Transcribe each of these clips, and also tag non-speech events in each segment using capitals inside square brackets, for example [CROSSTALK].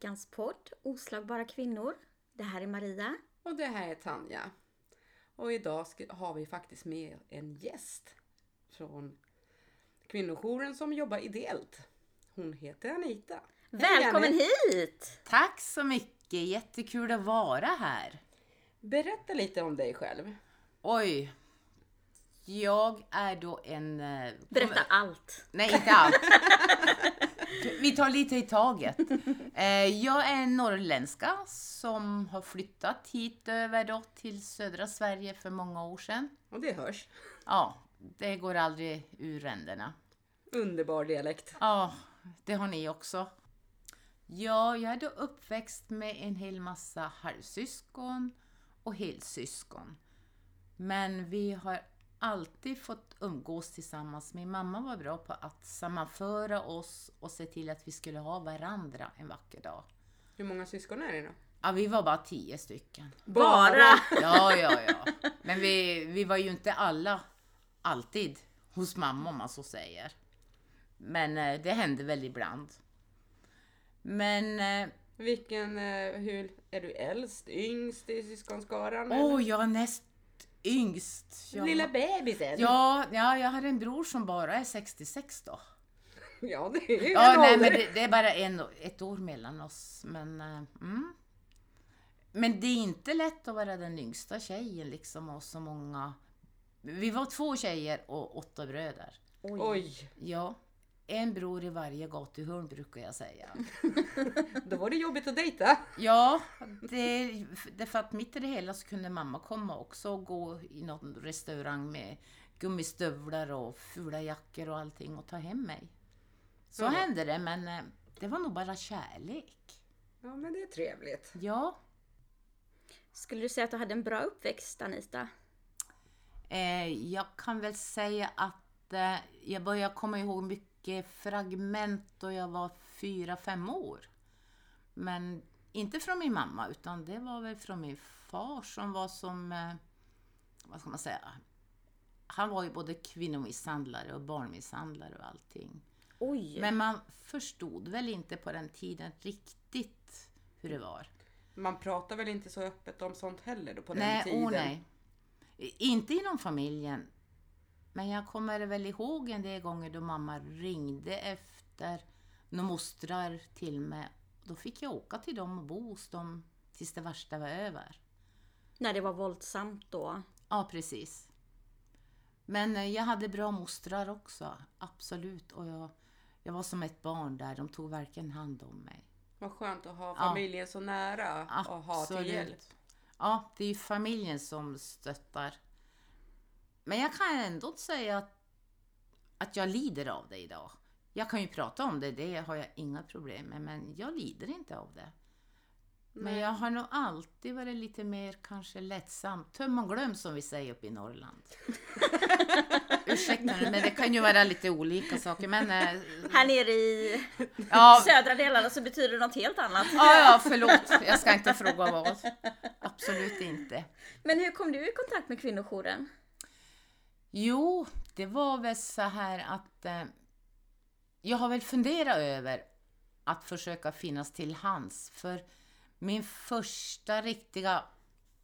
Veckans podd Oslagbara kvinnor. Det här är Maria. Och det här är Tanja. Och idag ska, har vi faktiskt med en gäst från kvinnojouren som jobbar ideellt. Hon heter Anita. Hej, Välkommen Annie. hit! Tack så mycket! Jättekul att vara här. Berätta lite om dig själv. Oj. Jag är då en... eh, Berätta allt. Nej, inte allt. [LAUGHS] Vi tar lite i taget. Eh, Jag är norrländska som har flyttat hit över då till södra Sverige för många år sedan. Och det hörs. Ja, det går aldrig ur ränderna. Underbar dialekt. Ja, det har ni också. Ja, jag är då uppväxt med en hel massa halvsyskon och helsyskon. Men vi har alltid fått umgås tillsammans. Min mamma var bra på att sammanföra oss och se till att vi skulle ha varandra en vacker dag. Hur många syskon är det då? Ja, vi var bara tio stycken. Bara! Ja, ja, ja. Men vi, vi var ju inte alla alltid hos mamma om man så säger. Men eh, det hände väl ibland. Men, eh, Vilken, eh, hur, är du äldst, yngst i syskonskaran? åh, eller? jag är näst yngst. Jag, Lilla bebisen? ja, ja, jag har en bror som bara är 66 då. [LAUGHS] ja, det är Ja, nej, men det, det är bara en, ett år mellan oss. Men, eh, mm. men det är inte lätt att vara den yngsta tjejen liksom och så många. Vi var två tjejer och åtta bröder. Oj, Ja, en bror i varje gatuhörn brukar jag säga. [LAUGHS] då var det jobbigt att dejta. Ja, det, det för att mitt i det hela så kunde mamma komma också och gå i någon restaurang med gummistövlar och fula jackor och allting och ta hem mig. Så Ja. hände det, men eh, det var nog bara kärlek. Ja, men det är trevligt. Ja, Skulle du säga att du hade en bra uppväxt Anita? eh, jag kan väl säga att eh, jag börjar komma ihåg mycket fragment då jag var fyra, fem år. Men inte från min mamma, utan det var väl från min far som var som, eh, vad ska man säga, han var ju både kvinnomisshandlare och barnmisshandlare och allting. Oj! Men man förstod väl inte på den tiden riktigt hur det var. Man pratar väl inte så öppet om sånt heller då på nej, den tiden? åh nej. Inte inom familjen. Men jag kommer väl ihåg en del gånger då mamma ringde efter några mostrar till mig. Då fick jag åka till dem och bo hos dem tills det värsta var över. När det var våldsamt då. Ja, precis. Men eh, jag hade bra mostrar också, absolut. Och jag, jag var som ett barn där, de tog verkligen hand om mig. Vad skönt att ha familjen så nära och ha till hjälp. Ja, det är ju familjen som stöttar. Men jag kan ändå säga att, att jag lider av det idag. Jag kan ju prata om det, det har jag inga problem med, men jag lider inte av det. Men jag har nog alltid varit lite mer kanske lättsam. Töm och glöm som vi säger uppe i Norrland. [LAUGHS] Ursäkta nu, men det kan ju vara lite olika saker. Men, eh, Här nere i [LAUGHS] ja, södra delarna så betyder det något helt annat. ja, ja, förlåt. Jag ska inte fråga vad. Absolut inte. Men hur kom du i kontakt med kvinnojouren? Jo, det var väl så här att eh, jag har väl funderat över att försöka finnas till hands. För min första riktiga,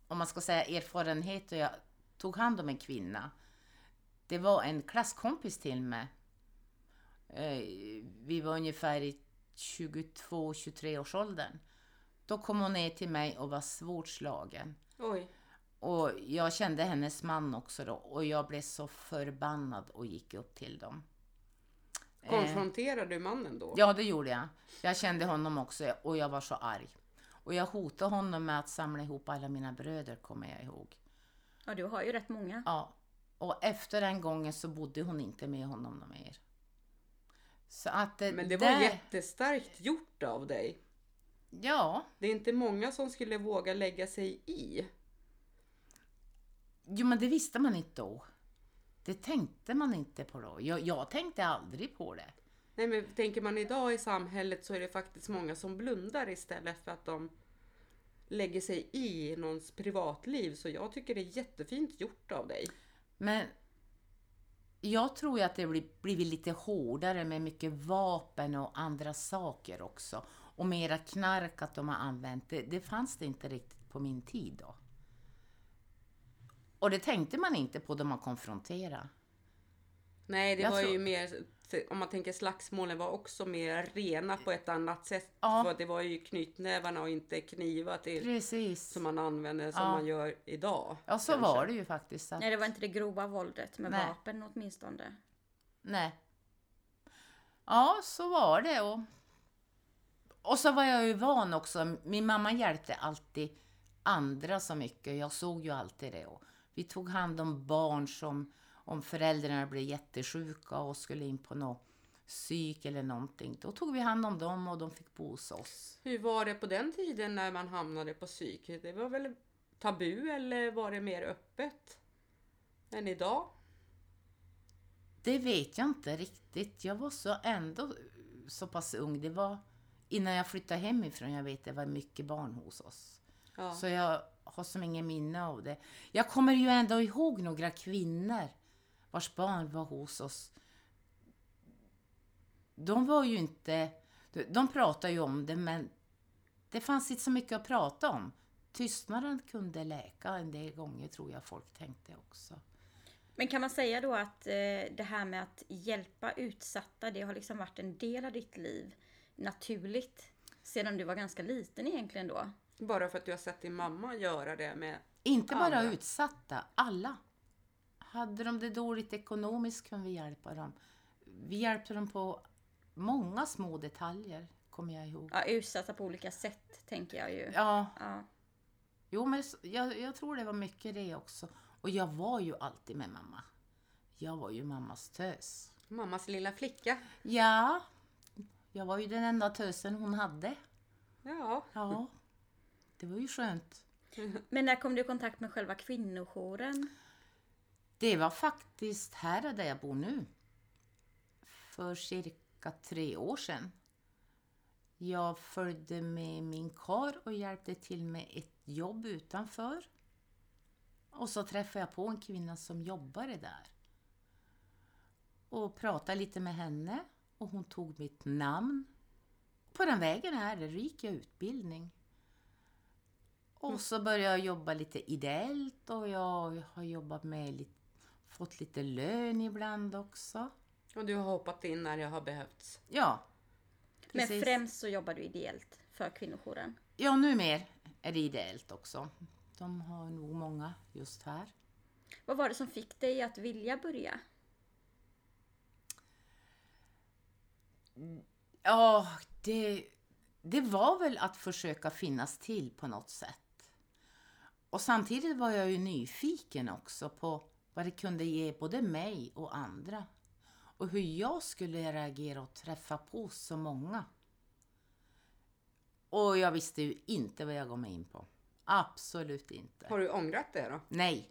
om man ska säga erfarenhet då jag tog hand om en kvinna, det var en klasskompis till mig. Eh, vi var ungefär i 22-23 års åldern. Då kom hon ner till mig och var svårt slagen. Oj, och jag kände hennes man också då och jag blev så förbannad och gick upp till dem. Eh, konfronterar du mannen då? ja, det gjorde jag. Jag kände honom också och jag var så arg. Och jag hotade honom med att samla ihop alla mina bröder, kommer jag ihåg. Ja, du har ju rätt många. Ja, och efter den gången så bodde hon inte med honom någon mer. Så att eh, Men det var där- jättestarkt gjort av dig. Ja, Det är inte många som skulle våga lägga sig i. jo men det visste man inte då. Det tänkte man inte på då. Jag, jag tänkte aldrig på det. Nej men tänker man idag i samhället så är det faktiskt många som blundar istället för att de lägger sig i någons privatliv. Så jag tycker det är jättefint gjort av dig. Men jag tror ju att det blir- blivit lite hårdare med mycket vapen och andra saker också. och mera knark att de har använt. Det, det fanns det inte riktigt på min tid då. Och det tänkte man inte på då man konfronterade. Nej, det Jag var tror- ju mer, om man tänker slagsmålen var också mer rena på ett annat sätt. Ja. För det var ju knytnävarna och inte knivar till, Precis. som man använder som Ja. man gör idag. Ja, så kanske. var det ju faktiskt. Att, Nej, det var inte det grova våldet med Nej. vapen åtminstone. Nej. Ja, så var det. Och, och så var jag ju van också. Min mamma hjälpte alltid andra så mycket. Jag såg ju alltid det. Och vi tog hand om barn som om föräldrarna blev jättesjuka och skulle in på något psyk eller någonting. Då tog vi hand om dem och de fick bo hos oss. Hur var det på den tiden när man hamnade på psyk? Det var väl tabu eller var det mer öppet än idag? Det vet jag inte riktigt. Jag var så ändå så pass ung. Det var innan jag flyttade hemifrån. Jag vet det var mycket barn hos oss. Ja. Så jag har som ingen minne av det. Jag kommer ju ändå ihåg några kvinnor vars barn var hos oss. De var ju inte... De pratade ju om det, men det fanns inte så mycket att prata om. Tystnaden kunde läka en del gånger, tror jag folk tänkte också. Men kan man säga då att eh, det här med att hjälpa utsatta, det har liksom varit en del av ditt liv naturligt? Sedan du var ganska liten egentligen då? Bara för att du har sett din mamma göra det med... Inte bara Andra. utsatta, alla. Hade de det dåligt ekonomiskt kunde vi hjälpa dem. Vi hjälpte dem på många små detaljer, kommer jag ihåg. Ja, utsatta på olika sätt tänker jag ju. Ja, Ja. jo men jag, jag tror det var mycket det också. Och jag var ju alltid med mamma. Jag var ju mammas tös. Mammas lilla flicka. Ja, jag var ju den enda tösen hon hade. Ja, Ja, det var ju skönt. Men när kom du i kontakt med själva kvinnojouren? Det var faktiskt här där jag bor nu. För cirka tre år sedan. Jag följde med min kar och hjälpte till med ett jobb utanför. Och så träffade jag på en kvinna som jobbade där. Och pratade lite med henne och hon tog mitt namn. På den vägen här, där gick jag utbildning. Och så började jag jobba lite ideellt och jag har jobbat med lite, fått lite lön ibland också. och du har hoppat in när det har behövts. Ja, Men precis. främst så jobbar du ideellt för kvinnojouren. Ja, nu mer är det ideellt också. De har nog många just här. Vad var det som fick dig att vilja börja? Ja, det, det var väl att försöka finnas till på något sätt. Och samtidigt var jag ju nyfiken också på vad det kunde ge både mig och andra. Och hur jag skulle reagera och träffa på så många. Och jag visste ju inte vad jag gav mig in på. Absolut inte. Har du ångrat det då? Nej.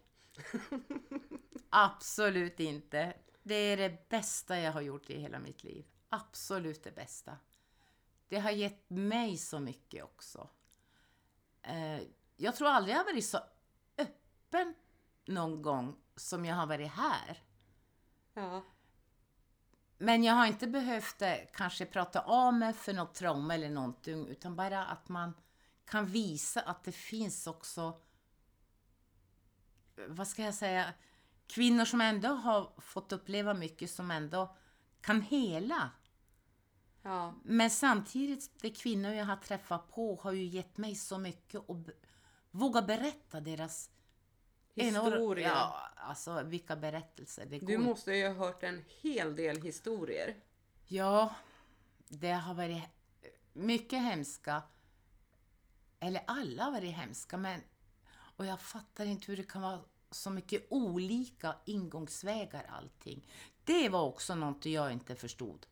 [LAUGHS] Absolut inte. Det är det bästa jag har gjort i hela mitt liv. Absolut det bästa. Det har gett mig så mycket också. Jag tror aldrig jag har varit så öppen någon gång som jag har varit här. Ja. Men jag har inte behövt eh, kanske prata av mig för något trauma eller någonting, utan bara att man kan visa att det finns också, vad ska jag säga, kvinnor som ändå har fått uppleva mycket som ändå kan hela. Ja. Men samtidigt, de kvinnor jag har träffat på har ju gett mig så mycket och våga berätta deras enorm- Historia. Ja, alltså vilka berättelser. Det Du måste ju ha hört en hel del historier. Ja, det har varit mycket hemska. Eller alla har varit hemska, men... Och jag fattar inte hur det kan vara så mycket olika ingångsvägar allting. Det var också något jag inte förstod.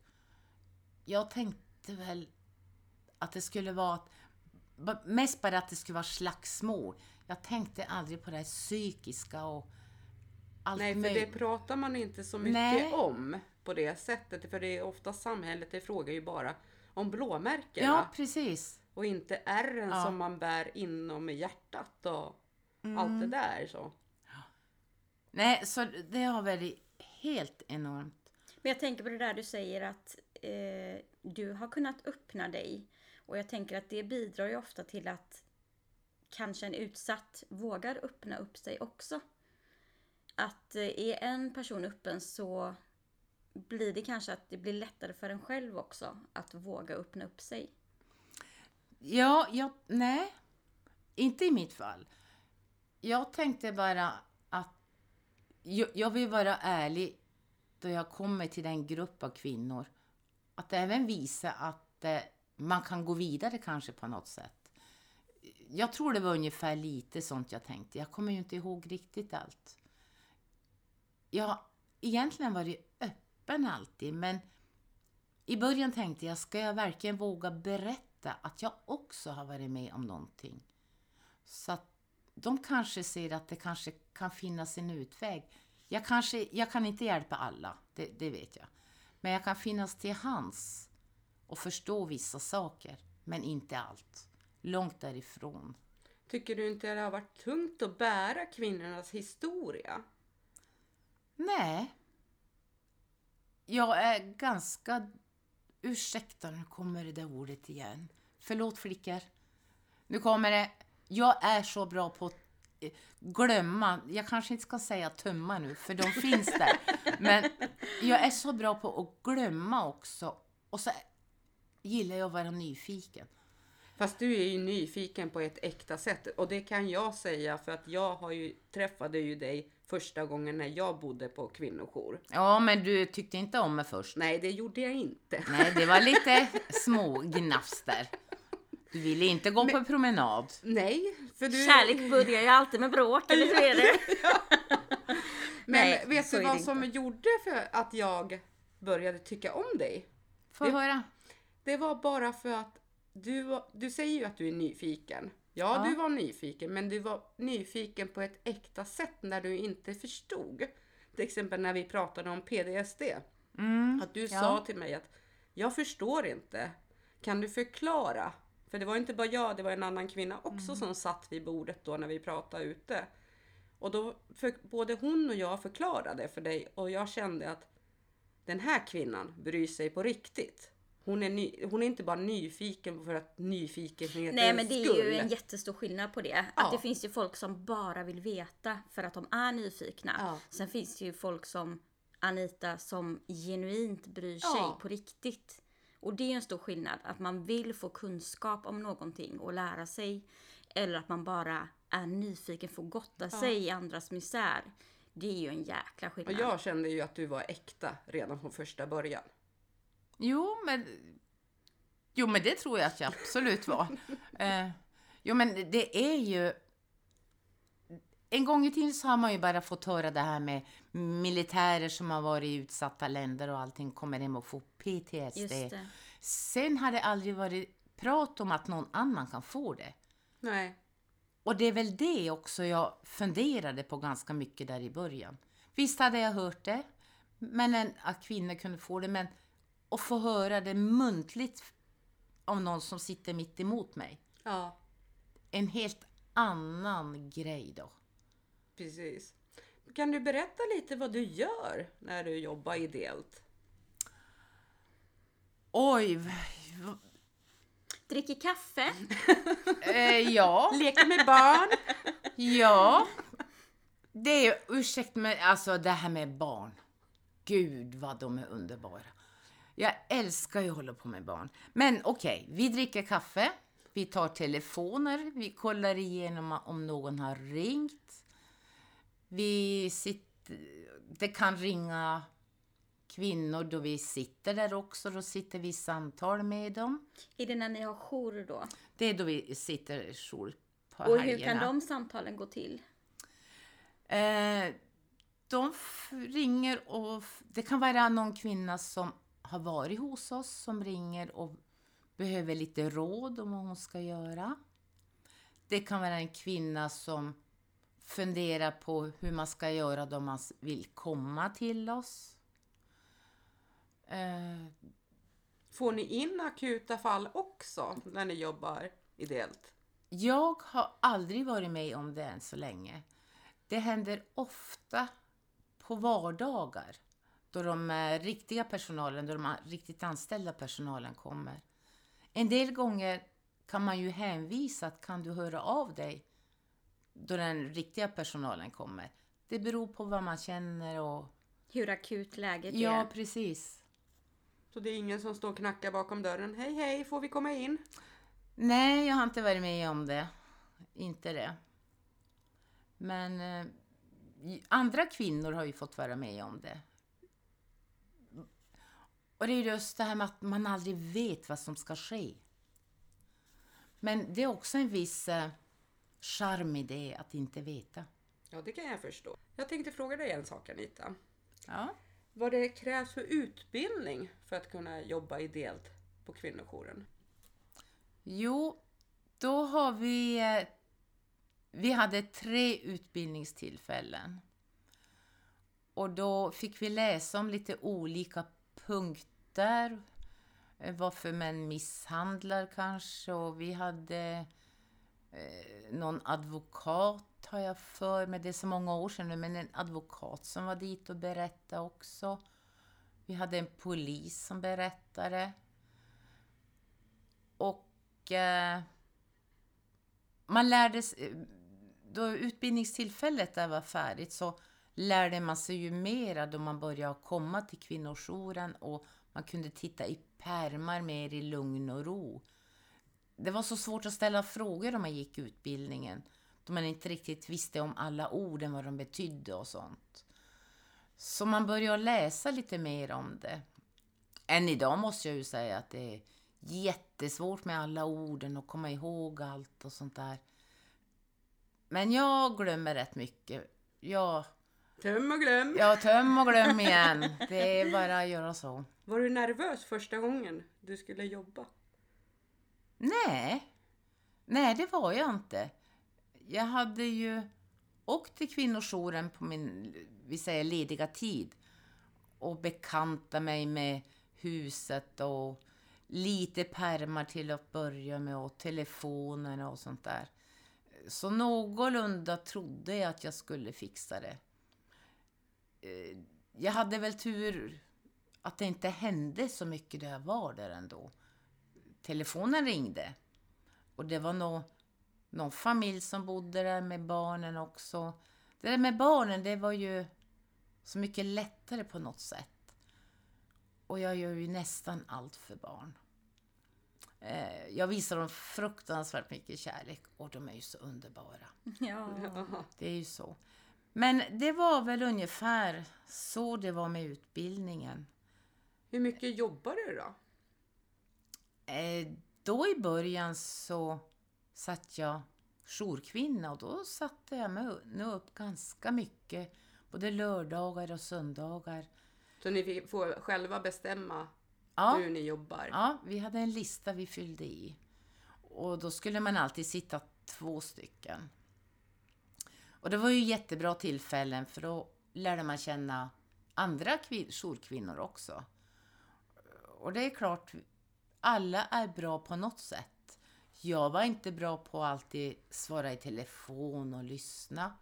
Jag tänkte väl att det skulle vara... ba- Mest bara att det skulle vara slagsmål. Jag tänkte aldrig på det här psykiska och allt Nej, för möjligt. det pratar man inte så mycket Nej. om på det sättet. För det är ofta samhället, det frågar ju bara om blåmärkena. Ja, precis. Och inte ärren Ja. som man bär inom hjärtat och Mm. allt det där. Så. Nej, så det har varit helt enormt. Men jag tänker på det där du säger att eh, du har kunnat öppna dig. Och jag tänker att det bidrar ju ofta till att kanske en utsatt vågar öppna upp sig också. Att eh, är en person öppen så blir det kanske att det blir lättare för en själv också att våga öppna upp sig. Ja, jag, nej. Inte i mitt fall. Jag tänkte bara att jag, jag vill vara ärlig då jag kommer till den grupp av kvinnor. Att även visa att eh, man kan gå vidare kanske på något sätt. Jag tror det var ungefär lite sånt jag tänkte. Jag kommer ju inte ihåg riktigt allt. Jag har egentligen varit öppen alltid, men i början tänkte jag, ska jag verkligen våga berätta att jag också har varit med om någonting? Så att de kanske ser att det kanske kan finnas en utväg. Jag, kanske, jag kan inte hjälpa alla, det, det vet jag. Men jag kan finnas till hands och förstå vissa saker, men inte allt. Långt därifrån. Tycker du inte det har varit tungt att bära kvinnornas historia? Nej. Jag är ganska... Ursäkta, nu kommer det där ordet igen. Förlåt flickor. Nu kommer det. Jag är så bra på att eh, glömma. Jag kanske inte ska säga tömma nu, för de finns där. Men jag är så bra på att glömma också. Och så gillar jag att vara nyfiken. Fast du är ju nyfiken på ett äkta sätt och det kan jag säga för att jag har ju träffade ju dig första gången när jag bodde på kvinnojour. Ja, men du tyckte inte om mig först. Nej, det gjorde jag inte. Nej, det var lite [LAUGHS] små gnafs där. Du ville inte gå på promenad. Nej, för du... Kärlek börjar ju alltid med bråk, eller hur är det? [LAUGHS] Men Nej, vet du vad som inte. gjorde för att jag började tycka om dig? Få Det- höra. Det var bara för att du, du säger ju att du är nyfiken. Ja, Ja. du var nyfiken, men du var nyfiken på ett äkta sätt när du inte förstod. Till exempel när vi pratade om PDSD. Mm, Att du ja. sa till mig att jag förstår inte. Kan du förklara? För det var inte bara jag, det var en annan kvinna också Mm. som satt vid bordet då när vi pratade ute. Och då för, både hon och jag förklarade för dig och jag kände att den här kvinnan bryr sig på riktigt. Hon är, ny, hon är inte bara nyfiken för att nyfikenhetens Nej men det är skull. ju en jättestor skillnad på det. Att Ja. det finns ju folk som bara vill veta för att de är nyfikna. Ja. Sen finns det ju folk som Anita som genuint bryr sig Ja. på riktigt. Och det är en stor skillnad. Att man vill få kunskap om någonting och lära sig. Eller att man bara är nyfiken för att gotta sig i andras misär. Det är ju en jäkla Och skillnad. jag kände ju att du var äkta redan från första början. Jo, men... Jo, men det tror jag att jag absolut var. [LAUGHS] eh, jo, men det är ju... En gång i tiden så har man ju bara fått höra det här med militärer som har varit i utsatta länder och allting kommer hem och får PTSD. Sen har det aldrig varit prat om att någon annan kan få det. Nej. Och det är väl det också jag funderade på ganska mycket där i början. Visst hade jag hört det, men en, att kvinnor kunde få det, men att få höra det muntligt av någon som sitter mitt emot mig. Ja, En helt annan grej då. precis. Kan du berätta lite vad du gör när du jobbar ideellt? Oj, Dricker kaffe. [LAUGHS] eh, ja, Leker med barn? ja. Det är, ursäkta mig, alltså det här med barn. Gud vad de är underbara. Jag älskar ju att hålla på med barn. Men okej, vi dricker kaffe, vi tar telefoner, vi kollar igenom om någon har ringt. Vi sitter, det kan ringa kvinnor då vi sitter där också, då sitter vi i samtal med dem. Är det när ni har jour då? Det är då vi sitter jour på Och hur helgerna. kan de samtalen gå till? Eh, de ringer och det kan vara någon kvinna som har varit hos oss som ringer och behöver lite råd om vad hon ska göra. Det kan vara en kvinna som funderar på hur man ska göra då man vill komma till oss. Eh, Får ni in akuta fall också när ni jobbar ideellt? Jag har aldrig varit med om det än så länge. Det händer ofta på vardagar då de eh, riktiga personalen, då de riktigt anställda personalen kommer. En del gånger kan man ju hänvisa att kan du höra av dig då den riktiga personalen kommer. Det beror på vad man känner och... Hur akut läget Ja, är. precis. Så det är ingen som står och knackar bakom dörren. Hej hej, får vi komma in? Nej, jag har inte varit med om det. Inte det. Men eh, andra kvinnor har ju fått vara med om det. Och det är just det här med att man aldrig vet vad som ska ske. Men det är också en viss eh, charm i det, att inte veta. Ja, det kan jag förstå. Jag tänkte fråga dig en sak Anita. Ja. Vad det krävs för utbildning för att kunna jobba ideellt på kvinnojouren? Jo, då har vi... eh, Vi hade tre utbildningstillfällen. Och då fick vi läsa om lite olika punkter. Eh, varför män misshandlar kanske. Och vi hade eh, någon advokat har jag för mig. Det är så många år sedan nu. Men en advokat som var dit och berättade också. Vi hade en polis som berättade. Och eh, man lärde sig, eh, då utbildningstillfället där var färdigt så lärde man sig ju mera då man började komma till kvinnojouren och man kunde titta i pärmar mer i lugn och ro. Det var så svårt att ställa frågor om man gick utbildningen då man inte riktigt visste om alla orden, vad de betydde och sånt. Så man började läsa lite mer om det. Än idag måste jag ju säga att det är jättesvårt med alla orden och komma ihåg allt och sånt där. Men jag glömmer rätt mycket. Jag, Töm och glöm! jag töm och glöm igen. Det är bara att göra så. Var du nervös första gången du skulle jobba? Nej, nej det var jag inte. Jag hade ju åkt till kvinnojouren på min, vi säger lediga tid och bekanta mig med huset och lite pärmar till att börja med och telefonerna och sånt där. Så någorlunda trodde jag att jag skulle fixa det. Eh, Jag hade väl tur att det inte hände så mycket där jag var där ändå. Telefonen ringde. Och det var nog någon familj som bodde där med barnen också. Det där med barnen, det var ju så mycket lättare på något sätt. Och jag gör ju nästan allt för barn. Eh, Jag visar dem fruktansvärt mycket kärlek och de är ju så underbara. Ja. Det är ju så. Men det var väl ungefär så det var med utbildningen. Hur mycket jobbar du då? Eh, då i början så satt jag jourkvinna och då satte jag mig nu upp ganska mycket. Både lördagar och söndagar. Så ni fick- får själva bestämma Ja, hur ni jobbar? ja, vi hade en lista vi fyllde i. Och då skulle man alltid sitta två stycken. Och det var ju jättebra tillfällen för då lärde man känna andra kvin- jourkvinnor också. Och det är klart, alla är bra på något sätt. Jag var inte bra på att alltid svara i telefon och lyssna.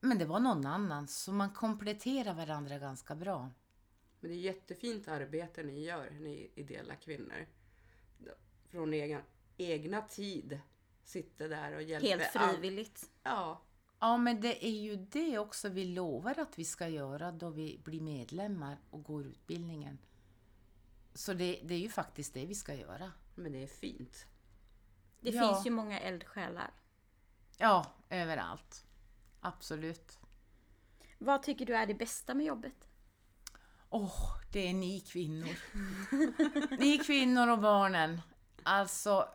Men det var någon annan, så man kompletterar varandra ganska bra. Men det är jättefint arbete ni gör, ni ideella kvinnor. Från egen, egna tid. Sitter där och hjälper. Helt all- frivilligt. Ja, Ja, men det är ju det också vi lovar att vi ska göra då vi blir medlemmar och går utbildningen. Så det, det är ju faktiskt det vi ska göra. men det är fint. Det Ja. finns ju många eldsjälar. Ja, överallt. Absolut. Vad tycker du är det bästa med jobbet? Åh, det är ni kvinnor. [LAUGHS] ni kvinnor och barnen. Alltså,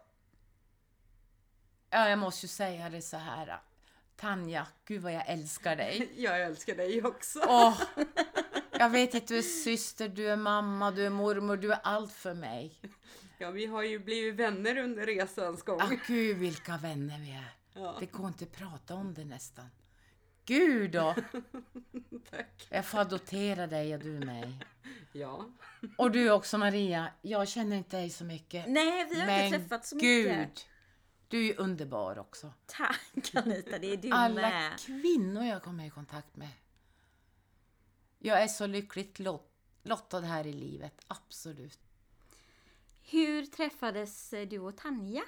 ja, jag måste ju säga det så här. Tanja, gud vad jag älskar dig. [LAUGHS] Jag älskar dig också. Åh, [LAUGHS] jag vet att du är syster, du är mamma, du är mormor, du är allt för mig. Ja, vi har ju blivit vänner under resans gång. Ah, gud vilka vänner vi är. Ja, Det går inte att prata om det nästan. Gud då! [LAUGHS] tack. Jag får adoptera dig och du mig. Ja, Och du också Maria. Jag känner inte dig så mycket. Nej, vi har Men inte träffats så Gud! Du är ju underbar också. Tack Anita, det är du Alla med. kvinnor jag kommer i kontakt med. Jag är så lyckligt lot- lottad här i livet, absolut. Hur träffades eh, du och Tanja?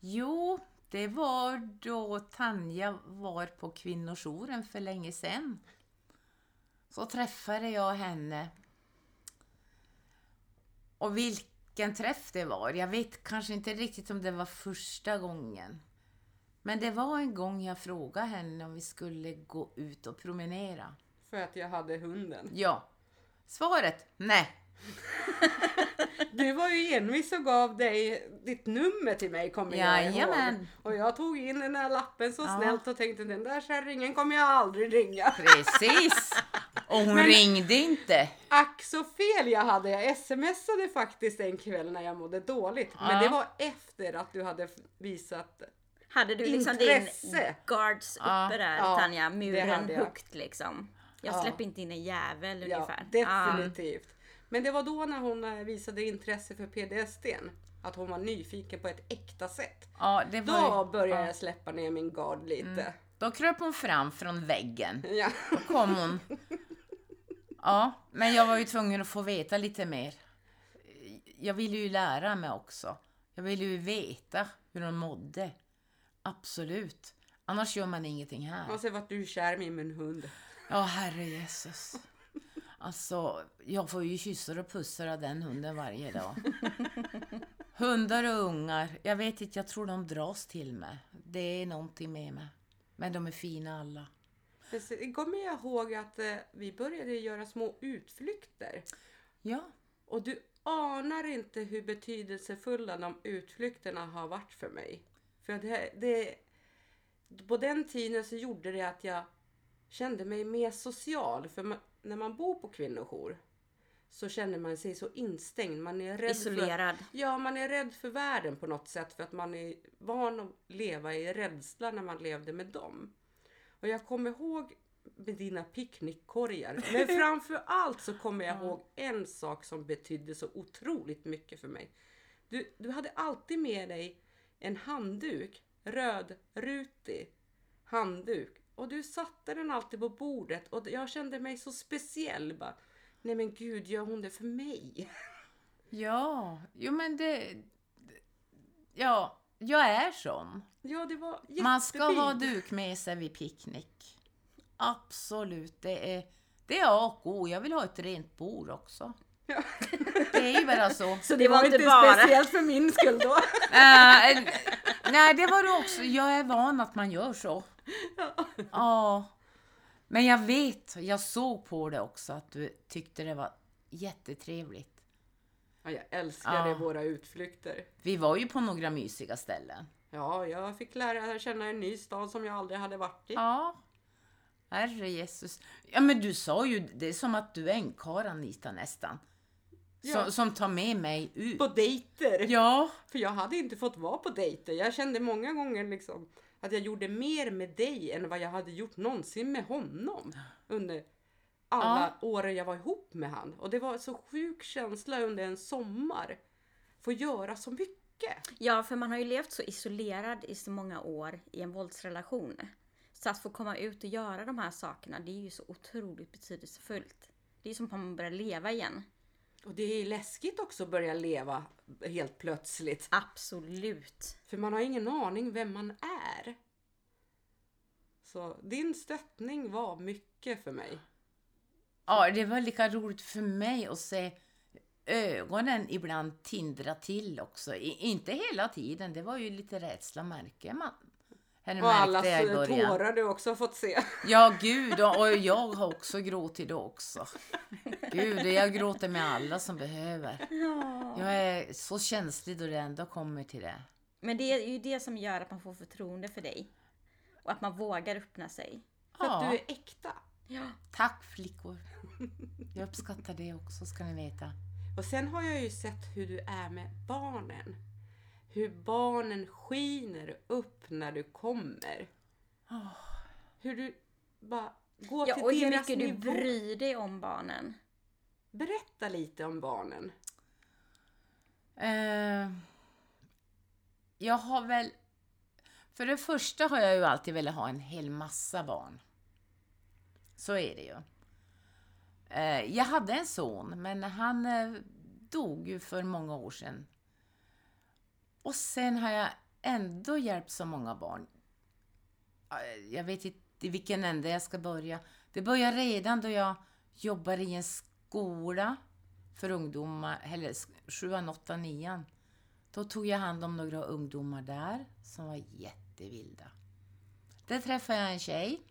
Jo, det var då Tanja var på kvinnojouren för länge sedan. Så träffade jag henne. Och vilken träff det var. Jag vet kanske inte riktigt om det var första gången. Men det var en gång jag frågade henne om vi skulle gå ut och promenera. För att jag hade hunden. Ja. Svaret? Nej. [LAUGHS] Du var ju envis och gav dig ditt nummer till mig kommer jag ihåg. Jajamän. Och jag tog in den där lappen så Ja. snällt och tänkte den där kärringen kommer jag aldrig ringa. Precis. Och hon Men- ringde inte. Ack så fel jag hade. Jag smsade faktiskt en kväll när jag mådde dåligt. Men Ja. det var efter att du hade visat Hade du liksom Intresse. din guards Ja. uppe där Ja, Tanja? det Muren högt liksom. Jag Ja. släpper inte in en jävel Ja, ungefär. definitivt. Men det var då när hon eh, visade intresse för PDSDn. Att hon var nyfiken på ett äkta sätt. Ja, det var Då ju- började ja. jag släppa ner min gard lite. Då kröp hon fram från väggen. Ja. Då kom hon. Ja, men jag var ju tvungen att få veta lite mer. Jag ville ju lära mig också. Jag ville ju veta hur hon mådde. Absolut. Annars gör man ingenting här. Och så vart du kär i min hund. Ja, herre Jesus. Alltså, jag får ju kyssar och pussar av den hunden varje dag. Hundar och ungar, jag vet inte, jag tror de dras till mig. Det är någonting med mig. Men de är fina alla. Så kommer jag ihåg att eh, vi började göra små utflykter. Ja, Och du anar inte hur betydelsefulla de utflykterna har varit för mig. För det, det, på den tiden så gjorde det att jag kände mig mer social. För man, när man bor på kvinnojour så känner man sig så instängd. Man är rädd För, Isolerad. ja, man är rädd för världen på något sätt. För att man är van att leva i rädsla när man levde med dem. Och jag kommer ihåg med dina picknickkorgar. [LAUGHS] Men framför allt så kommer jag ihåg en sak som betydde så otroligt mycket för mig. Du, du hade alltid med dig en handduk, rödrutig handduk. Och du satte den alltid på bordet och jag kände mig så speciell. Bara, Nej men gud, gör hon det för mig? ja, jo men det... Ja, jag är sån. Ja, det var jättefint. Man ska ha duk med sig vid picknick. Absolut, det är, det är A och O. Jag vill ha ett rent bord också. Ja. Det är ju bara så. [LAUGHS] Så det var inte bara... speciellt för min skull då. Äh, [LAUGHS] nej, det var det också. Jag är van att man gör så. Ja. Men jag vet, jag såg på det också att du tyckte det var jättetrevligt. Ja, jag älskade Ja. våra utflykter. Vi var ju på några mysiga ställen. Ja, jag fick lära känna en ny stad som jag aldrig hade varit i. Ja. Herre Jesus. Ja men du sa ju, det är som att du är en karl Anita nästan. Som, Ja. som tar med mig ut. På dejter. Ja. För jag hade inte fått vara på dejter. Jag kände många gånger liksom att jag gjorde mer med dig än vad jag hade gjort någonsin med honom. Under alla åren jag var ihop med han. Och det var så sjuk känsla under en sommar. Få göra så mycket. Ja, för man har ju levt så isolerad i så många år i en våldsrelation. Så att få komma ut och göra de här sakerna, det är ju så otroligt betydelsefullt. Det är som att man börjar leva igen. Och det är läskigt också att börja leva helt plötsligt. Absolut. För man har ingen aning vem man är. Så din stöttning var mycket för mig. Ja, det var lika roligt för mig att se ögonen ibland tindra till också. I, inte hela tiden, det var ju lite rädsla märker man. Eller Och allas eh, tårar du också fått se. Ja, gud, och, jag har också gråtit också. Gud, jag gråter med alla som behöver. Jag är så känslig då det ändå kommer till det. Men det är ju det som gör att man får förtroende för dig. Och att man vågar öppna sig. För att Ja. du är äkta. Ja. Tack flickor. Jag uppskattar det också ska ni veta. Och sen har jag ju sett hur du är med barnen. Hur barnen skiner upp när du kommer. Hur du bara går ja till och hur mycket du nivå. bryr dig om barnen. Berätta lite om barnen. Eh, jag har väl... För det första har jag ju alltid velat ha en hel massa barn. Så är det ju. Eh, jag hade en son, men han eh, dog ju för många år sedan. Och sen har jag ändå hjälpt så många barn. Eh, jag vet inte i vilken ände jag ska börja. Det börjar redan då jag jobbar i en skola för ungdomar, eller 7, 8, 9. Då tog jag hand om några ungdomar där som var jättevilda. Där träffade jag en tjej.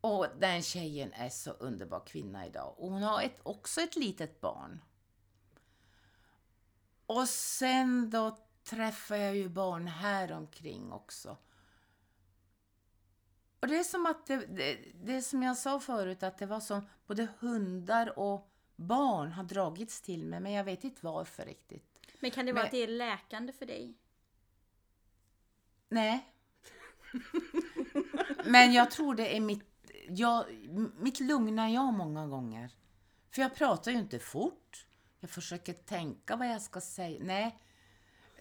Och den tjejen är så underbar kvinna idag. Och hon har ett, också ett litet barn. Och sen då träffar jag ju barn här omkring också. Och det är som att det, det, det är som jag sa förut, att det var som både hundar och barn har dragits till mig, men jag vet inte varför riktigt. Men kan det vara Men- att det är läkande för dig? Nej. Men jag tror det är mitt, jag, mitt lugna jag många gånger. För jag pratar ju inte fort. Jag försöker tänka vad jag ska säga. Nej.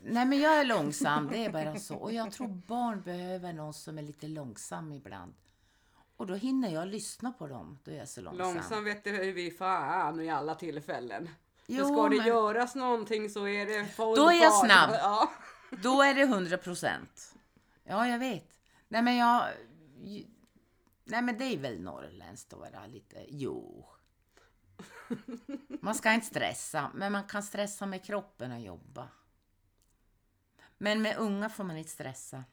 Nej, men jag är långsam. Det är bara så. Och jag tror barn behöver någon som är lite långsam ibland. Och då hinner jag lyssna på dem. Då är jag så långsam. Långsam vet du vi fan i alla tillfällen. Jo, men ska det men- göras någonting så är det full Då är jag fart. snabb. Ja. Då är det 100 procent. Ja, jag vet. Nej, men jag... Nej, men det är väl norrländskt att vara lite... Jo. Man ska inte stressa, men man kan stressa med kroppen och jobba. Men med unga får man inte stressa.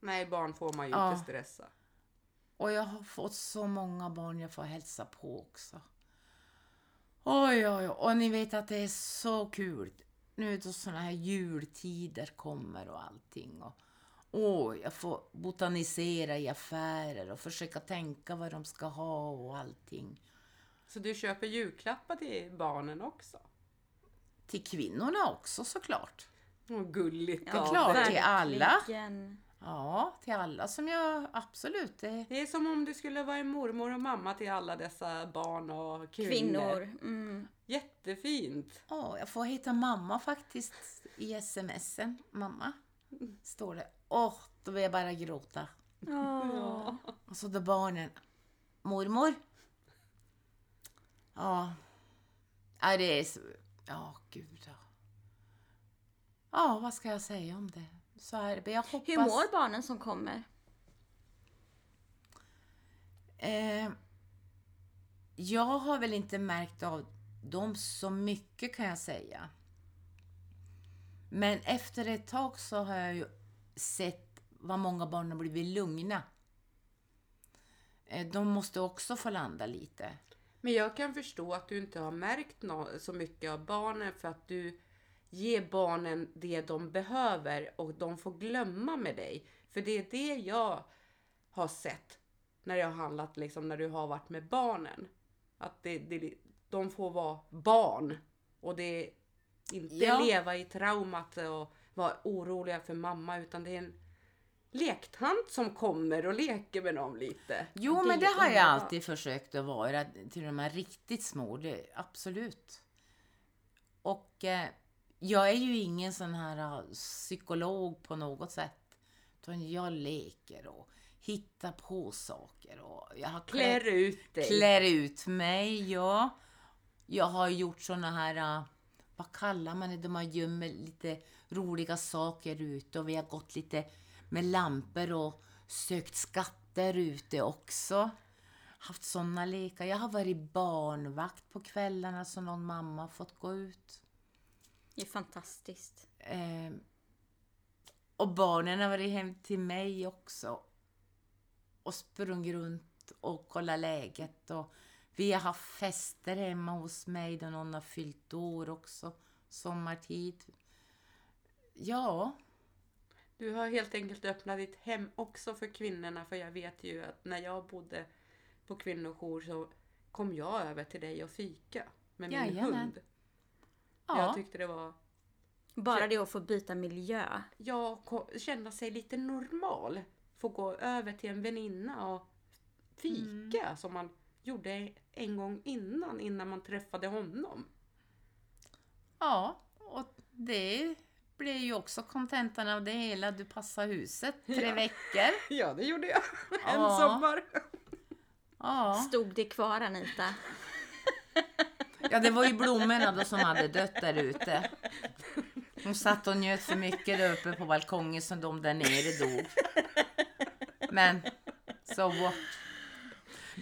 Nej, barn får man ju Ja. inte stressa. Och jag har fått så många barn jag får hälsa på också. Oj, oj, oj. Och ni vet att det är så kul. Nu då såna här jultider kommer och allting. Och, åh, jag får botanisera i affärer och försöka tänka vad de ska ha och allting. Så du köper julklappar till barnen också? Till kvinnorna också såklart. Åh, gulligt är av klart. dig. till alla. Ja, till alla som jag absolut... Det, Det är som om du skulle vara en mormor och mamma till alla dessa barn och kvinnor. Kvinnor. Mm. Jättefint! Ja, jag får hitta mamma faktiskt i smsen. Mamma, står det. Åh, då vill jag bara gråta. Åh. Och så då barnen. Mormor? Ja. Ja, det är så... Ja, gud ja. Vad ska jag säga om det? Så är det. Jag hoppas... Hur mår barnen som kommer? Eh, jag har väl inte märkt av dem så mycket kan jag säga. Men efter ett tag så har jag ju sett vad många barn har blivit lugna. Eh, de måste också få landa lite. Men jag kan förstå att du inte har märkt så mycket av barnen för att du ger barnen det de behöver och de får glömma med dig. För det är det jag har sett när jag har handlat, liksom när du har varit med barnen. Att det, det, de får vara barn och det är inte Ja. leva i traumat och vara oroliga för mamma utan det är en lektant som kommer och leker med dem lite. Jo, Det men det har jag alltid försökt att vara till de här riktigt små. Det, absolut. Och eh, jag är ju ingen sån här eh, psykolog på något sätt. Utan jag leker och hittar på saker. Och jag har Klär ut dig. klär ut mig, ja. Jag har gjort såna här, äh, vad kallar man det, där man gömmer lite roliga saker ute och vi har gått lite med lampor och sökt skatter ute också. Haft såna lekar. Jag har varit barnvakt på kvällarna så någon mamma har fått gå ut. Det är fantastiskt. Eh, och barnen har varit hem till mig också. Och sprungit runt och kollat läget. Och vi har haft fester hemma hos mig där någon har fyllt år också. Sommartid. Ja, Du har helt enkelt öppnat ditt hem också för kvinnorna. För jag vet ju att när jag bodde på kvinnojour så kom jag över till dig och fika med min Jajamän. hund. ja. Jag tyckte det var... Bara det att få byta miljö. Jag ko- kände sig lite normal. Få gå över till en väninna och fika Mm. som man gjorde en gång innan, innan man träffade honom. ja. Och det blev ju också kontentan av det hela. Du passar huset tre Ja. veckor. [LAUGHS] Ja, det gjorde jag. [LAUGHS] En Ja. sommar. Ja. Stod det kvar Anita? ja, det var ju blommorna då som hade dött där ute. Hon satt och njöt för mycket där uppe på balkongen som de där nere dog. Men, so what?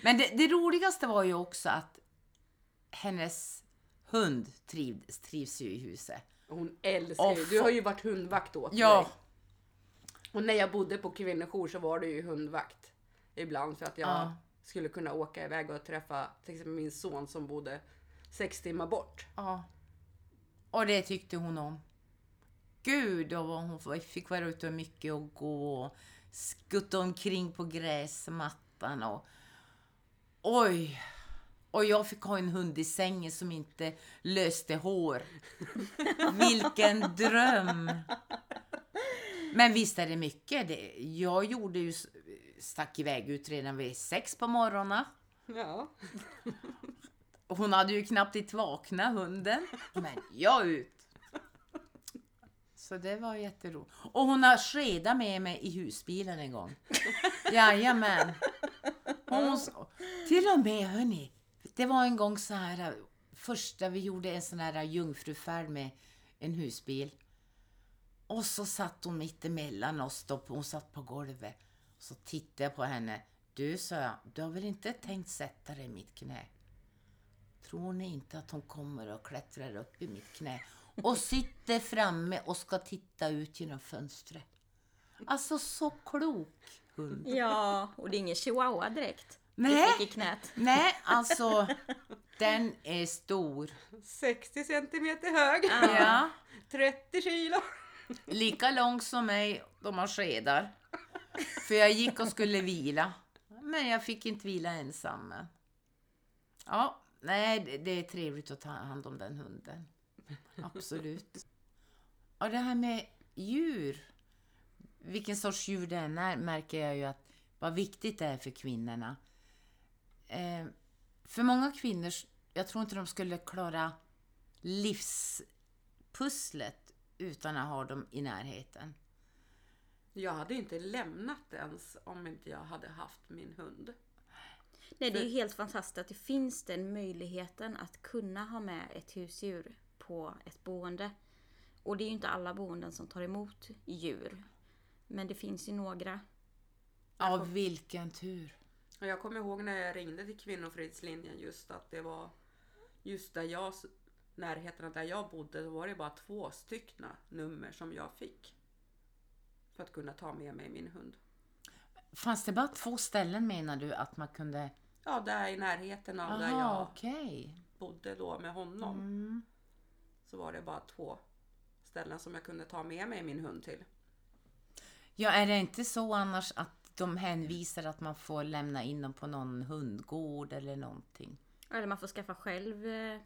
Men det, det roligaste var ju också att hennes hund trivs, trivs ju i huset. Hon älskar ju, Och du har ju varit hundvakt åt Ja. mig. Och när jag bodde på kvinnojour så var det ju hundvakt. Ibland för att jag Ja. skulle kunna åka iväg och träffa till exempel min son som bodde sex timmar bort. Ja. Och det tyckte hon om. Gud, då var hon fick vara ute mycket och gå och skutta omkring på gräsmattan och oj. Och jag fick ha en hund i sängen som inte löste hår. Vilken dröm! Men visst är det mycket. Det, jag gjorde ju, stack iväg ut redan vid sex på morgonen. Ja. Hon hade ju knappt inte vaknat, hunden. Men jag ut! Så det var jätteroligt. Och hon har skedat med mig i husbilen en gång. Jajamän. Hon, till och med, hörni. Det var en gång så här, första vi gjorde en sån här jungfrufärd med en husbil. Och så satt hon mitt emellan oss då, hon satt på golvet. Så tittade jag på henne. Du, sa jag, du har väl inte tänkt sätta dig i mitt knä? Tror ni inte att hon kommer och klättrar upp i mitt knä och sitter framme och ska titta ut genom fönstret? Alltså så klok hund. Ja, och det är ingen chihuahua direkt. Nej. I knät. Nej, [LAUGHS] alltså den är stor. 60 centimeter hög. Ja, [LAUGHS] 30 kilo. lika lång som mig då man skedar. För jag gick och skulle vila. Men jag fick inte vila ensam. Ja, nej, det- det är trevligt att ta hand om den hunden. Absolut. Och det här med djur. Vilken sorts djur det än är märker jag ju att vad viktigt det är för kvinnorna. Eh, för många kvinnor, jag tror inte de skulle klara livspusslet utan att ha dem i närheten. Jag hade inte lämnat ens om inte jag hade haft min hund. Nej, det är ju helt fantastiskt att det finns den möjligheten att kunna ha med ett husdjur på ett boende. Och det är ju inte alla boenden som tar emot djur. Men det finns ju några. Ja, vilken tur. Jag kommer ihåg när jag ringde till Kvinnofridslinjen just att det var just där jag, närheten av där jag bodde, då var det bara två stycken nummer som jag fick. För att kunna ta med mig min hund. Fanns det bara två ställen menar du att man kunde... Ja, där i närheten av där Aha, jag okej. bodde då med honom. Mm. Så var det bara två ställen som jag kunde ta med mig min hund till. Ja, är det inte så annars att de hänvisar att man får lämna in dem på någon hundgård eller någonting? Eller man får skaffa själv eh,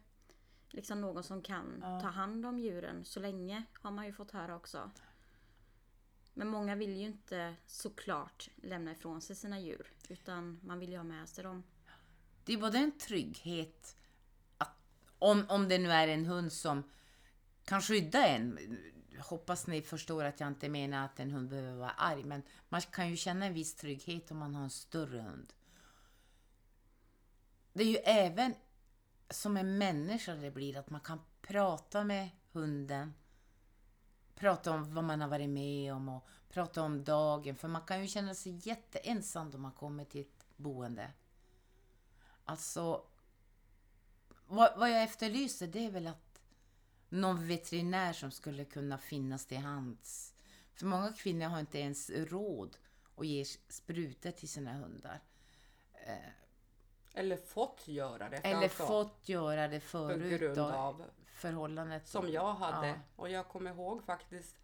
liksom någon som kan ta hand om djuren så länge har man ju fått höra också. Men många vill ju inte såklart lämna ifrån sig sina djur utan man vill ju ha med sig dem. Det är både en trygghet, att, om, om det nu är en hund som kan skydda en. Hoppas ni förstår att jag inte menar att en hund behöver vara arg, men man kan ju känna en viss trygghet om man har en större hund. Det är ju även som en människa det blir, att man kan prata med hunden. Prata om vad man har varit med om och prata om dagen. För man kan ju känna sig jätteensam då man kommer till ett boende. Alltså, vad, vad jag efterlyser det är väl att någon veterinär som skulle kunna finnas till hands. För många kvinnor har inte ens råd att ge sprutor till sina hundar. Eller fått göra det. Eller framför- fått göra det på förut grund då, av förhållandet. som jag hade. Ja. Och jag kommer ihåg faktiskt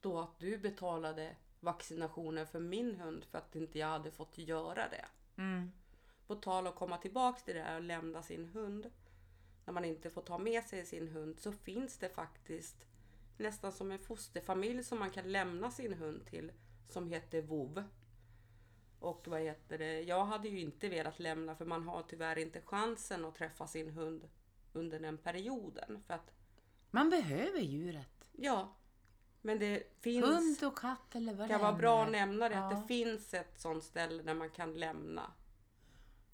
då att du betalade vaccinationer för min hund för att inte jag hade fått göra det. Mm. På tal att komma tillbaks till det här och lämna sin hund. När man inte får ta med sig sin hund så finns det faktiskt nästan som en fosterfamilj som man kan lämna sin hund till som heter VOV. Och vad heter det? Jag hade ju inte velat lämna för man har tyvärr inte chansen att träffa sin hund under den perioden. För att, Man behöver djuret. ja, men det finns... Hund och katt eller vad Det kan det vara bra är. att nämna det, att Ja. det finns ett sånt ställe där man kan lämna.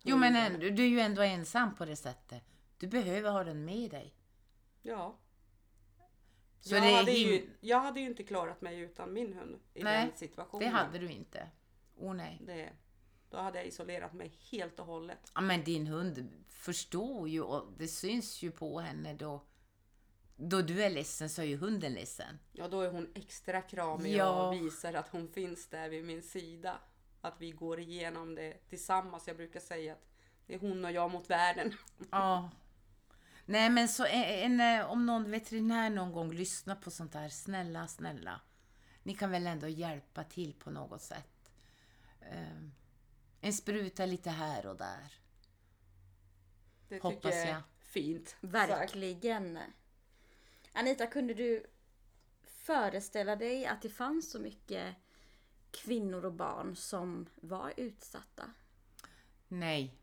Jo, men ändå, du är ju ändå ensam på det sättet. Du behöver ha den med dig. Ja. Så jag, hade ju, jag hade ju inte klarat mig utan min hund i Nej, den situationen. Det hade du inte. Åh nej. Det, då hade jag isolerat mig helt och hållet. Ja, men din hund förstår ju och det syns ju på henne då. Då du är ledsen så är ju hunden ledsen. Ja, då är hon extra kramig Ja. och visar att hon finns där vid min sida. Att vi går igenom det tillsammans. Jag brukar säga att det är hon och jag mot världen. Ja. [LAUGHS] Nej men så en, en, om någon veterinär någon gång lyssnar på sånt här, snälla, snälla. Ni kan väl ändå hjälpa till på något sätt. Ehm, en spruta lite här och där. Det Hoppas tycker jag är jag. fint. Verkligen. Anita, kunde du föreställa dig att det fanns så mycket kvinnor och barn som var utsatta? Nej.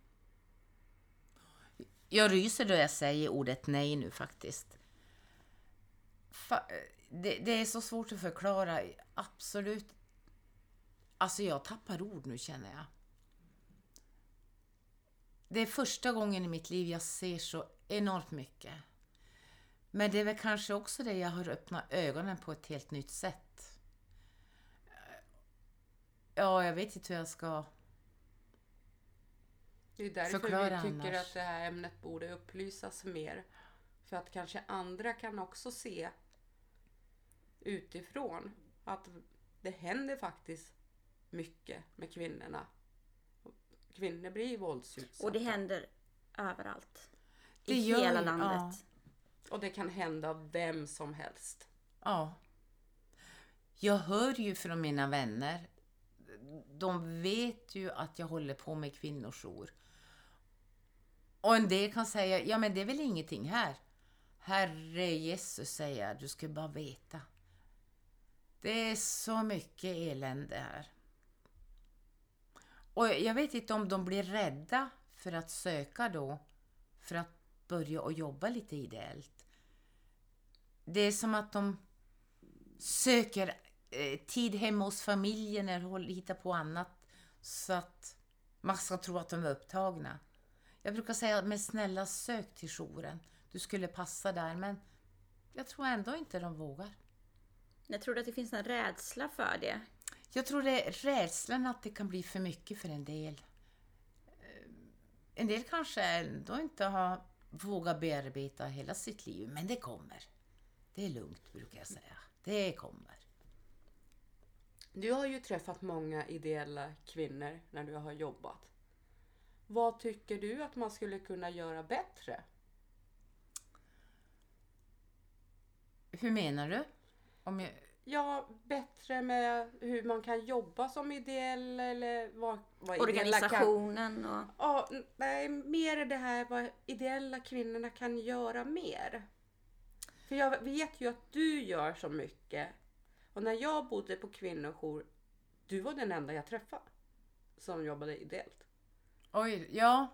Jag ryser då jag säger ordet nej nu faktiskt. Fa- det, det är så svårt att förklara. Absolut. Alltså jag tappar ord nu känner jag. Det är första gången i mitt liv jag ser så enormt mycket. Men det är väl kanske också det jag har öppnat ögonen på ett helt nytt sätt. Ja, jag vet inte hur jag ska... Det är därför Förklara vi tycker annars. att det här ämnet borde upplysas mer. För att kanske andra kan också se utifrån att det händer faktiskt mycket med kvinnorna. Kvinnor blir våldsutsatta. Och det händer överallt. Det I gör hela landet. Och det kan hända vem som helst. Ja. Jag hör ju från mina vänner. De vet ju att jag håller på med kvinnojour. Och en del kan säga, ja men det är väl ingenting här. Herre Jesus säger jag, du ska bara veta. Det är så mycket elände här. Och jag vet inte om de blir rädda för att söka då, för att börja och jobba lite ideellt. Det är som att de söker eh, tid hemma hos familjen eller hittar på annat så att man ska tro att de är upptagna. Jag brukar säga, men snälla sök till jouren. Du skulle passa där, men jag tror ändå inte de vågar. Jag tror att det finns en rädsla för det. Jag tror det är rädslan att det kan bli för mycket för en del. Eh, En del kanske ändå inte har vågat bearbeta hela sitt liv, men det kommer. Det är lugnt, brukar jag säga. Det kommer. Du har ju träffat många ideella kvinnor när du har jobbat. Vad tycker du att man skulle kunna göra bättre? Hur menar du? Om jag... Ja, bättre med hur man kan jobba som ideell eller vad, vad ideella kan... Organisationen och... Ja, nej, mer det här vad ideella kvinnorna kan göra mer. För jag vet ju att du gör så mycket. Och när jag bodde på kvinnojour, du var den enda jag träffade som jobbade ideellt. Oj, ja.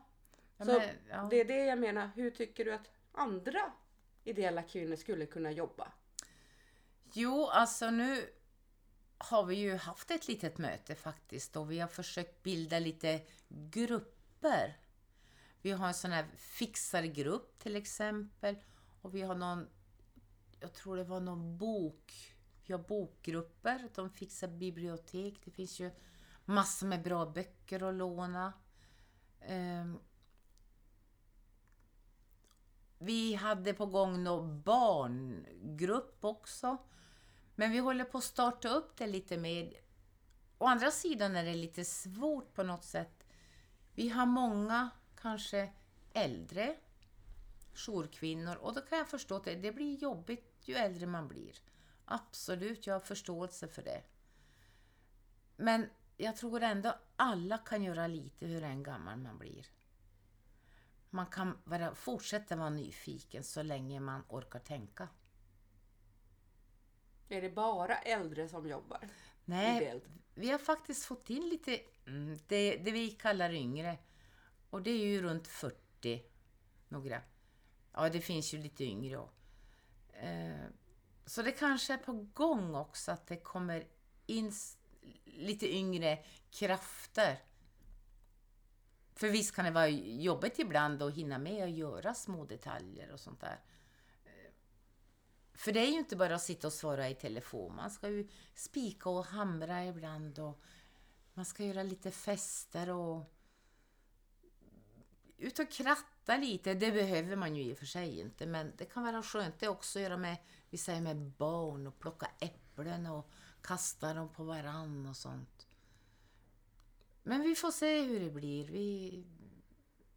ja, Så men, ja. det är det jag menar. Hur tycker du att andra ideella kvinnor skulle kunna jobba? Jo, alltså nu har vi ju haft ett litet möte faktiskt och vi har försökt bilda lite grupper. Vi har en sån här fixargrupp till exempel och vi har någon, jag tror det var någon bok, vi har bokgrupper, de fixar bibliotek, det finns ju massor med bra böcker att låna. Ehm, vi hade på gång någon barngrupp också. Men vi håller på att starta upp det lite mer. Å andra sidan är det lite svårt på något sätt. Vi har många, kanske äldre jourkvinnor och då kan jag förstå att det, det blir jobbigt ju äldre man blir. Absolut, jag har förståelse för det. Men jag tror ändå alla kan göra lite hur än gammal man blir. Man kan vara, fortsätta vara nyfiken så länge man orkar tänka. Är det bara äldre som jobbar Nej, vi har faktiskt fått in lite, mm, det, det vi kallar yngre. Och det är ju runt 40, några. Ja, det finns ju lite yngre också. Eh, så det kanske är på gång också att det kommer in lite yngre krafter. För visst kan det vara jobbigt ibland att hinna med att göra små detaljer och sånt där. För det är ju inte bara att sitta och svara i telefon. Man ska ju spika och hamra ibland och man ska göra lite fester och ut och kratta lite. Det behöver man ju i och för sig inte, men det kan vara skönt det också att göra med, vi säger med barn och plocka äpplen och kasta dem på varann och sånt. Men vi får se hur det blir. Vi,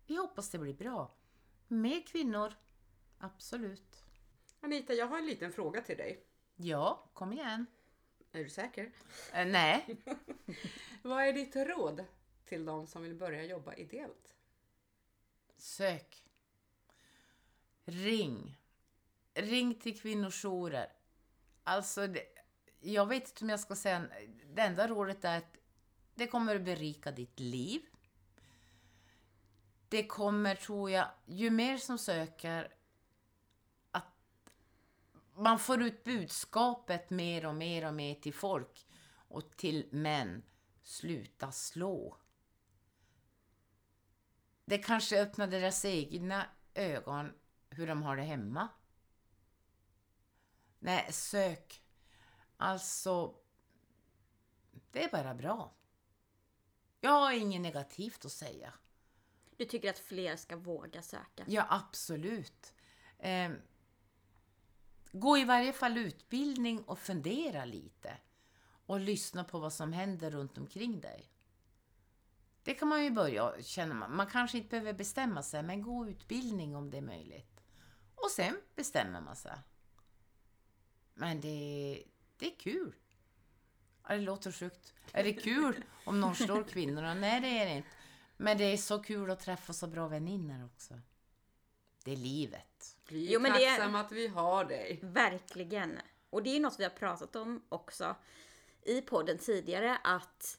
vi hoppas det blir bra. Med kvinnor, absolut. Anita, jag har en liten fråga till dig. Ja, kom igen. Är du säker? Eh, nej, [LAUGHS] Vad är ditt råd till de som vill börja jobba ideellt? sök. Ring. Ring till kvinnojourer. Alltså, det, jag vet inte om jag ska säga... Det enda rådet är att det kommer att berika ditt liv. Det kommer, tror jag, ju mer som söker, att man får ut budskapet mer och mer och mer till folk och till män. Sluta slå. Det kanske öppnar deras egna ögon hur de har det hemma. Nej, sök. Alltså, det är bara bra. Jag har inget negativt att säga. Du tycker att fler ska våga söka? Ja, absolut. Eh, gå i varje fall utbildning och fundera lite. Och lyssna på vad som händer runt omkring dig. Det kan man ju börja känna. Man Man kanske inte behöver bestämma sig, men gå utbildning om det är möjligt. Och sen bestämmer man sig. Men det, det är kul. Ja, det låter sjukt. Är det kul om någon slår kvinnorna? Nej, det är det inte. Men det är så kul att träffa så bra vänner också. Det är livet. Vi är Jo, men det är- tacksamma att vi har dig. Verkligen. Och det är något vi har pratat om också i podden tidigare att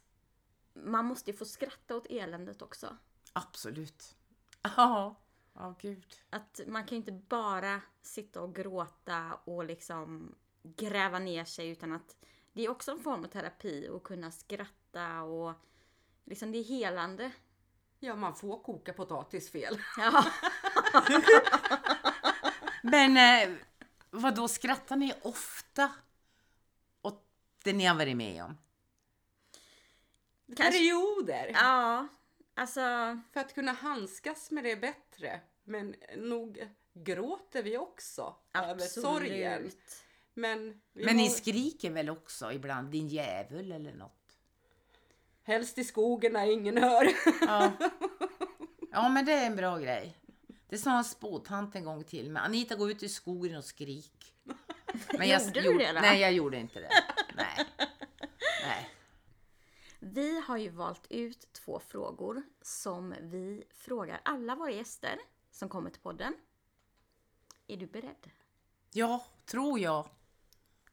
man måste ju få skratta åt eländet också. Absolut. [LAUGHS] Ja, ja gud. Att man kan ju inte bara sitta och gråta och liksom gräva ner sig utan att det är också en form av terapi att kunna skratta och liksom det är helande. Ja, man får koka potatis fel. Ja, [LAUGHS] Men eh, vad då skrattar ni ofta åt det ni har varit med om? Kanske- Perioder. ja alltså För att kunna handskas med det bättre. Men nog gråter vi också över sorgen. Men, Men ni har- skriker väl också ibland, din djävul eller något? Helst i skogen när ingen hör. Ja. [LAUGHS] ja, men det är en bra grej. Det sa en spåtant en gång till mig. Anita, gå ut i skogen och skrik. Men Gjorde du det då? Nej, jag gjorde inte det. Nej. Nej. Vi har ju valt ut två frågor som vi frågar alla våra gäster som kommer till podden. Är du beredd? Ja, tror jag.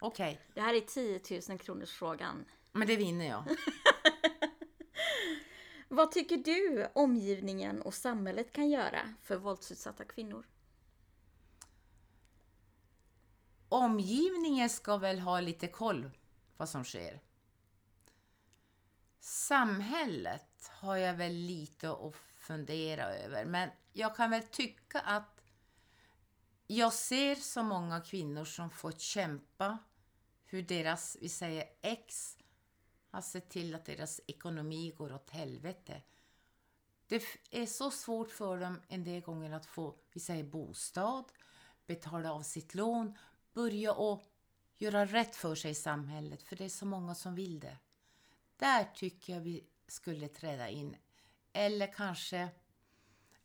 Okej, Det här är 10 000 kronors frågan. men det vinner jag. [LAUGHS] Vad tycker du omgivningen och samhället kan göra för våldsutsatta kvinnor? Omgivningen ska väl ha lite koll vad som sker. Samhället har jag väl lite att fundera över, men jag kan väl tycka att jag ser så många kvinnor som får kämpa hur deras, vi säger ex, har sett till att deras ekonomi går åt helvete. Det är så svårt för dem en del gånger att få, vi säger bostad, betala av sitt lån, börja och göra rätt för sig i samhället, för det är så många som vill det. Där tycker jag vi skulle träda in. Eller kanske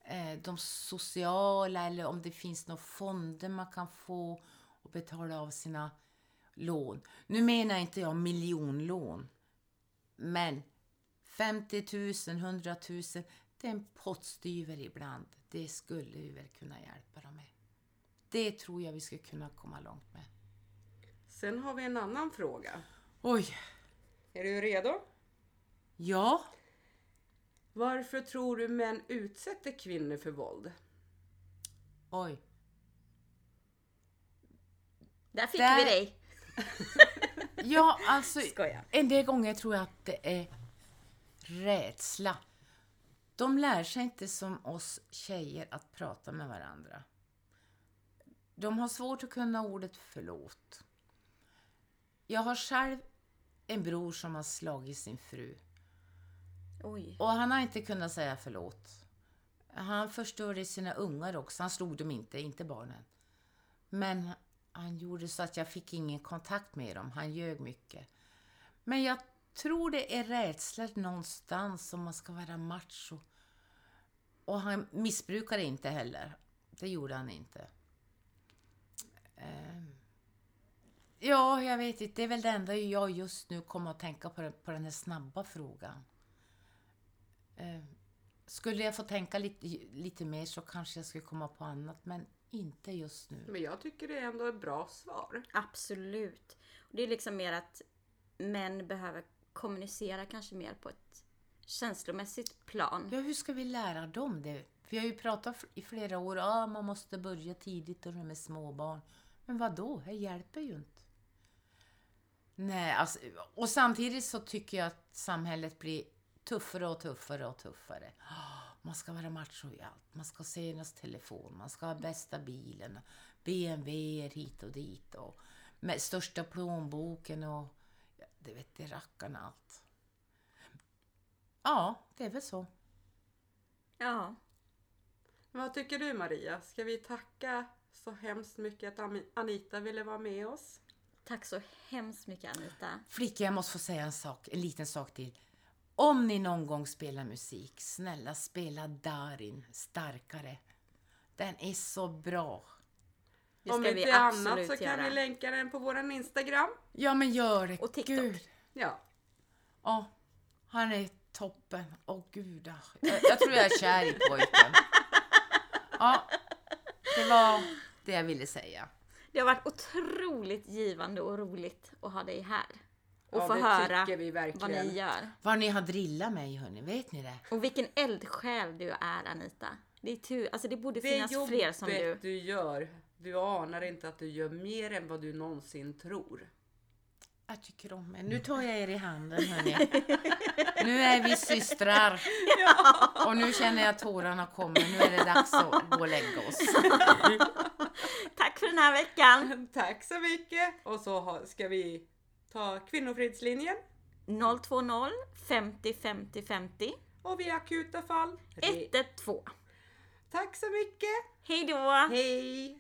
eh, de sociala, eller om det finns några fonder man kan få och betala av sina lån. Nu menar inte jag miljonlån, men 50 000, 100 000, det är en pottstyver ibland. Det skulle vi väl kunna hjälpa dem med. Det tror jag vi skulle kunna komma långt med. Sen har vi en annan fråga. Oj, Är du redo? ja, Varför tror du män utsätter kvinnor för våld? oj. Där fick Där- vi dig! [LAUGHS] Ja, alltså Skojar. en del gånger tror jag att det är rädsla. De lär sig inte som oss tjejer att prata med varandra. De har svårt att kunna ordet förlåt. Jag har själv en bror som har slagit sin fru. Oj. Och han har inte kunnat säga förlåt. Han förstörde sina ungar också. Han slog dem inte, inte barnen. Men han gjorde så att jag fick ingen kontakt med dem. Han ljög mycket. Men jag tror det är rädsla någonstans om man ska vara macho. Och han missbrukade inte heller. Det gjorde han inte. Ehm. Ja, jag vet inte. Det är väl det enda jag just nu kommer att tänka på, på den här snabba frågan. Ehm. Skulle jag få tänka lite, lite mer så kanske jag skulle komma på annat, men inte just nu. Men jag tycker det är ändå ett bra svar. Absolut. Det är liksom mer att män behöver kommunicera kanske mer på ett känslomässigt plan. Ja, hur ska vi lära dem det? Vi har ju pratat i flera år, ah, man måste börja tidigt och med småbarn. Men vad då? Det hjälper ju inte. Nej, alltså, och samtidigt så tycker jag att samhället blir tuffare och tuffare och tuffare. Man ska vara macho i allt. Man ska ha senast telefon, man ska ha bästa bilen, BMW hit och dit och med största plånboken och ja, det vet det rackarna allt. Ja, det är väl så. Ja. Vad tycker du Maria? Ska vi tacka så hemskt mycket att Anita ville vara med oss? Tack så hemskt mycket Anita. Flicka, jag måste få säga en sak, en liten sak till. Om ni någon gång spelar musik, snälla spela Darin starkare. Den är så bra. Det Om inte annat så kan göra. vi länka den på våran Instagram. Ja, men gör det. Och TikTok. Gud. Ja. Ja, han är toppen. Åh gud, ah. jag, jag tror jag är kär i pojken. [LAUGHS] Ja, det var det jag ville säga. Det har varit otroligt givande och roligt att ha dig här. Och Ja, få det höra vad ni gör. Vad ni har drillat mig, hörni. Vet ni det? Och vilken eldsjäl du är Anita. Det är tur, alltså det borde Det finnas fler som du. jobbet du gör, du anar inte att du gör mer än vad du någonsin tror. Jag tycker om er. Nu tar jag er i handen, hörni. Nu är vi systrar. Och nu känner jag att tårarna kommer. Nu är det dags att gå och lägga oss. Tack för den här veckan. Tack så mycket! Och så ska vi ta Kvinnofridslinjen. 020 50 50 50 Och vid akuta fall. re- 112. Tack så mycket! Hej då! Hej!